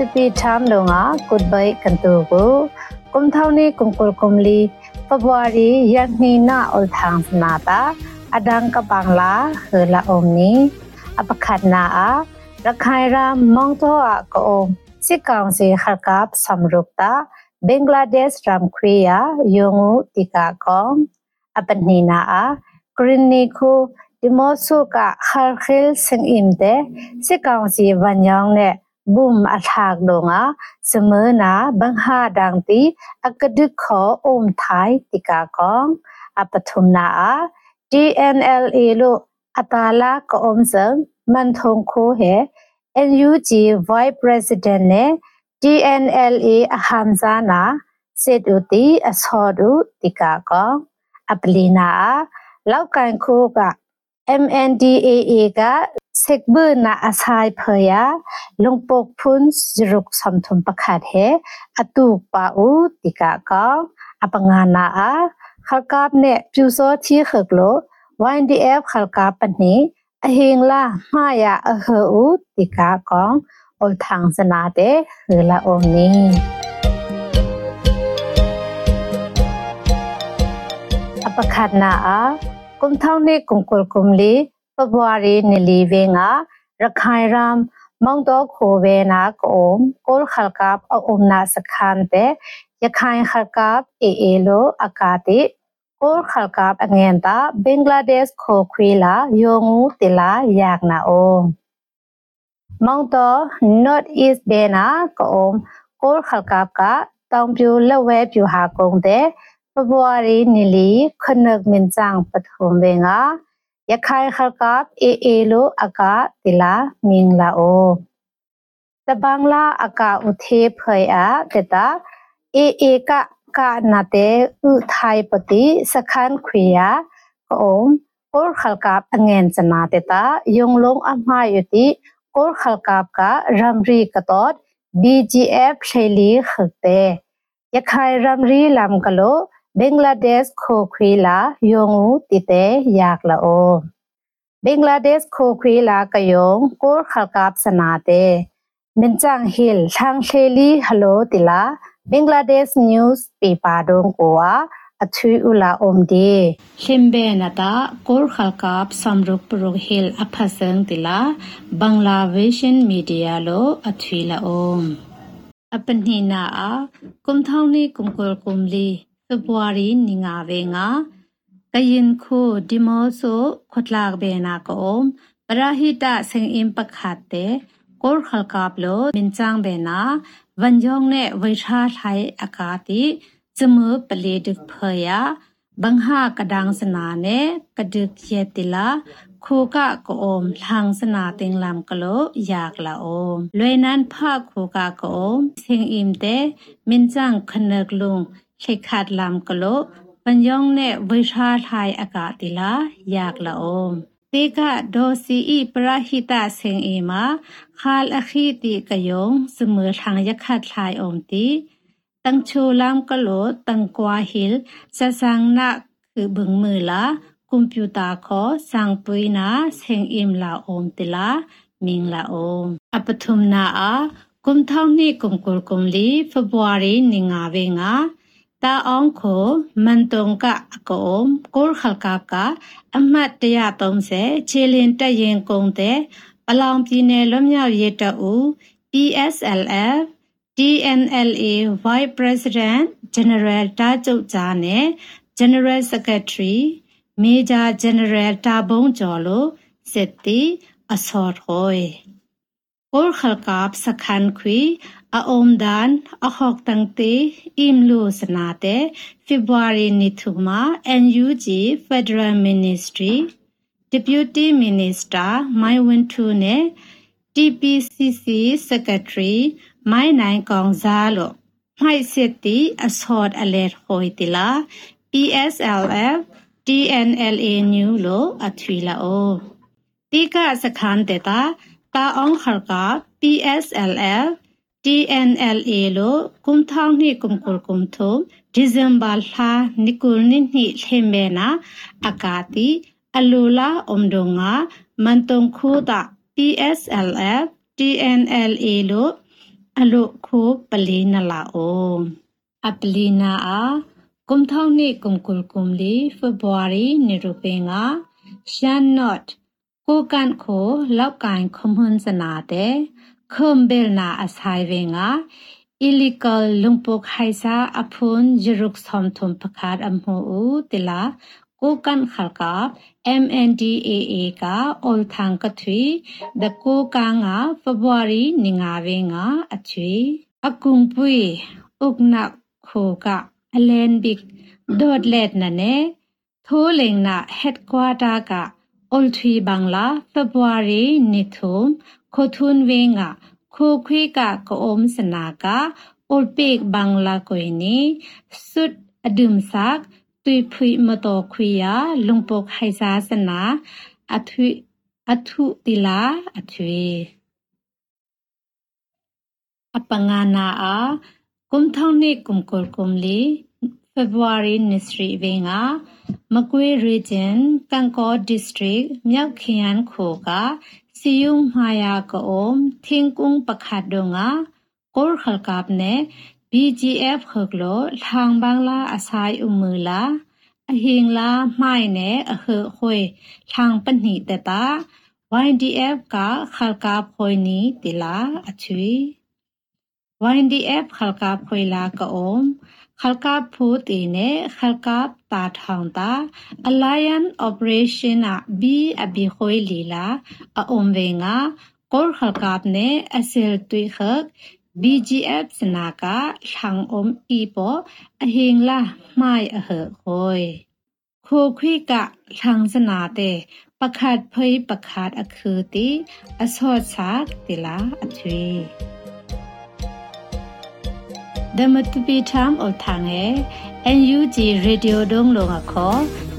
တပိထမ်လုံငါကုတ်ဘိုင်ကန်တူကိုကုံထောင်းနေကုံကုလကုံလီဖဘဝရီယန်နီနာအောလ်ထန်စနာတာအဒန်ကပန်လာဟေလာအုံနီအပခတ်နာအာရခိုင်ရာမောင်တော့အကုံစစ်ကောင်စီခကပ်ဆမ်ရုတ်တာဘင်္ဂလားဒေ့ရှ်ရမ်ခရီယာယုံငူတီကာကောင်အပနီနာအာဂရင်းနီခိုဒီမော့ဆိုကခါခဲလ်စင်အင်တဲ့စစ်ကောင်စီဝန်ရောင်းနဲ့ ဘုံအထာကဒုံငါစမနာဘန်ဟာဒန်တီအကဒုခောအုံထိုင်တိကာကောင်အပထုနာ DNLA လို့အတာလာကောအုံစံမန်ထုံခိုဟဲ NUG Vice President နဲ့ DNLA အဟမ်ဇာနာစစ်ဥတီအစောဒုတိကာကောင်အပလီနာလောက်ကန်ခိုးက MNDAA ကเซกบืนาอาซายเพยาลงปกพุนจรุกสัมทุมประคัดเฮอตูปาอูติกะกองอปงานาอาขลกาบเ sekbu na asai phaya longpok phun jiruk samthum pakhat he atu pa u tika ka apanga na a khalkap ne pyuso thi khaklo YDF khalkap pani ahing la ma ya a hu u tika ka ol thang sana te hla om ni อปคัดนาอากุมเท่านี้กุมกลกุมลี ဖဘဝရီနီလီဝင်းကရခိုင်ရမ်မောင်တော့ခိုဝဲနာကုံကိုခလကပ်အုံနာစခန်တဲ့ရခိုင်ခလကပ်အေအေလိုအကာတိကိုခလကပ်အငန်တာဘင်္ဂလားဒေ့ရှ်ခိုခွေလာယုံငူတီလာယากနာအိုမောင်တော့ north east ဘေနာကုံကိုခလကပ်ကတောင်ပြူလက်ဝဲပြူဟာကုံတဲ့ဖဘဝရီနီလီခနက်မင်ချန်ပထုံဝေငါ ရခိုင်ခလကပ်အေအေလိုအကာတိလာမင်းလာအိုတဘန်လာအကာဥသေးဖေအတတအေအေကကနာတေဥထိုင်ပတိစခန်ခွေယကုံကောခလကပ်အငန်စနာတေတာယုံလုံးအမှားယတိကောခလကပ်ကရမ်ရီကတော့ BGF ရှေလီခတဲ့ရခိုင်ရမ်ရီလမ်ကလို့ ဘင်္ဂလားဒေ့ရှ်ခိုခွေလာယုံဦးတည်တဲ့ယากလာအိုဘင်္ဂလားဒေ့ရှ်ခိုခွေလာကယုံကိုခလကပ်စနာတဲ့မင်ချန်ဟီလ်ထန်းရှေလီဟလိုတီလာဘင်္ဂလားဒေ့ရှ် news paper ဒုံကိုဝါအချွေဥလာအုံဒီဟင်ဘေနတာကိုခလကပ်စမ်ရုပ်ပရုဟီလ်အဖဆန်တီလာဘင်္ဂလားဗီရှင်မီဒီယာလိုအချွေလာအုံအပနိနာအကုမ်ထောင်းနီကုမ်ကောကုမ်လီ ဖေဗူအာရီနီငါဝေငါကရင်ခိုဒီမောဆိုခွတ်လာဘေနာကောပရာဟိတစင်အင်ပခတ်တဲ့ကိုခလကပ်လိုမင်ချန်းဘေနာဝန်ယောင်းနဲ့ဝိထာထိုင်အကာတိဇမပလေဒဖယာဘင်္ဟာကဒန်းစနာနဲ့ကဒုကေတိလာခိုကကောအုံလန်းစနာတင်လမ်ကလိုယากလာအုံလွေနန်ဖခိုကကောစင်အင်တဲ့မင်ချန်းခနကလုံ เล็กขาดลำกโลปัญญองเนวิชาทายอากาศติลายากละอมติกะโดซีอีปราหิตาเซงเอมาคาลอคีติกยงเสมอทางยักขัดทายอมติตั้งชูลำกโลตั้งกวาหิลสะสังนักคือบึงมือละคอมพิวตาขอสังปุยนาเซงอิมลาอมติลามิงลาอมอปทุมนาอากุมท่องนี่กุมกุลกุมลีฟบวารีนิงาเวงา တာအောင်ကိုမန်တုံကအကုံကိုခလကပ်ကအမတ်130ခြေလင်တက်ရင်ကုံတဲ့အလောင်ပြည်နယ်လွတ်မြောက်ရေးတပ်ဦး PSLF DNLA Vice President General တာကျုပ်ကြားနဲ့ General Secretary Major General တာဘုံကျော်လို့စစ်တီအစော်ခေါ်ကိုခလကပ်စခန်ခွေ အအုံဒန်အဟောက်တန်တေအင်လူစနာတေဖေဗူအာရီနီထုမာ NUG Federal Ministry Deputy Minister မိုင်ဝင်းထူနဲ့ TPCC Secretary မိုင်နိုင်ကောင်စားလို့မိုက်စစ်တီအစော့အလက်ဟိုတီလာ PSLF TNLA new လို့အထွေလာအိုတိကစခန်းတေတာတာအောင်ခရက PSLF TNLA လို့ကုမ်ထောင်းနှိကုမ်ကုလကုမ်ထုံဒီဇင်ဘာလာနိကုလနိနှိထေမေနာအကာတိအလူလာအုံဒုံငါမန်တုံခူတာ PSLF TNLA လို့အလုခိုပလီနလာအိုအပလီနာအာကုမ်ထောင်းနေကုမ်ကုလကုမ်လီဖေဗူအာရီနေရူပင်ကရှန်နော့ကိုကန်ခိုလောက်ကန်ခုံဟွန်စနာတဲ့ ခုမ်ဘယ်နာအဆိုင်ဝင်က illegal lungpok haisa aphun jiruk som thum pakhat amhu u tila ko kan khalka MNDAA ka ol thang ka thui the ko ka nga February ninga ve nga achui akung pui ukna kho ka alenbik dot let na ne tholing na headquarter ka All three Bangla February Nithum Khotun Wenga Kho Khwe Ka Ko Om Sanaka All Pek Bangla Koini Sut Adum Sak Tui Phui Mato Khwiya Lungpok Haisa Sana Athu Athu Tila Athui Apangana A Kumthang Ne Kumkol Kumli February Ministry ဝင်းကမကွေး Region ကန်ကော District မြောက်ခရန်ခိုကစီယုံမာယာကုံသင်ကုံပခတ်ဒုံငါကောခလကပ်နေ BGF ခကလိုထောင်ဘန်လာအဆိုင်ဥမူလာအဟင်လာမိုင်နေအခခွေထောင်ပနိတတာ YDF ကခလကဖွေနီတီလာအချွေ YDF ခလကဖွေလာကုံခလကဖူ တီနေခလကတာထောင်တာ Alliance Operation အဘီအဘီခွေလီလာအုံဝေငါကောခလကပ်နေအစယ်တွိခက် BGF စနာကလှန်အုံဤပေါ်အဟင်လာမိုင်အဟခွေခိုခွိကလှန်စနာတဲ့ပခတ်ဖိပခတ်အခူတီအစောချာတီလာအထွေ Dhamatupitam othange NUG radio dong lo nga kho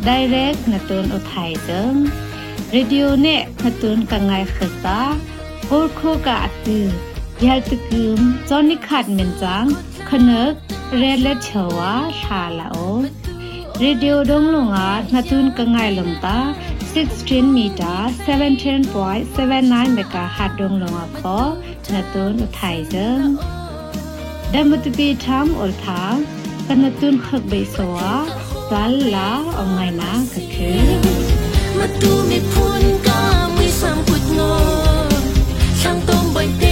direct natun uthai jeng radio ne natun kangai khata kor kho ka atu yal tukum choni khat men chang khanak red let chawa tha la o radio dong lo nga natun kangai lom ta 16 meter 17.79 megahertz dong lo nga kho natun uthai jeng ဒမတပီထမ်အလသာကနတုန်ခက်ဘေဆောဝါသလလာအငိုင်နာကခေမတူမီဖွန်ကမွေစံပုတ်ငေါရှန်တုံဘိုင်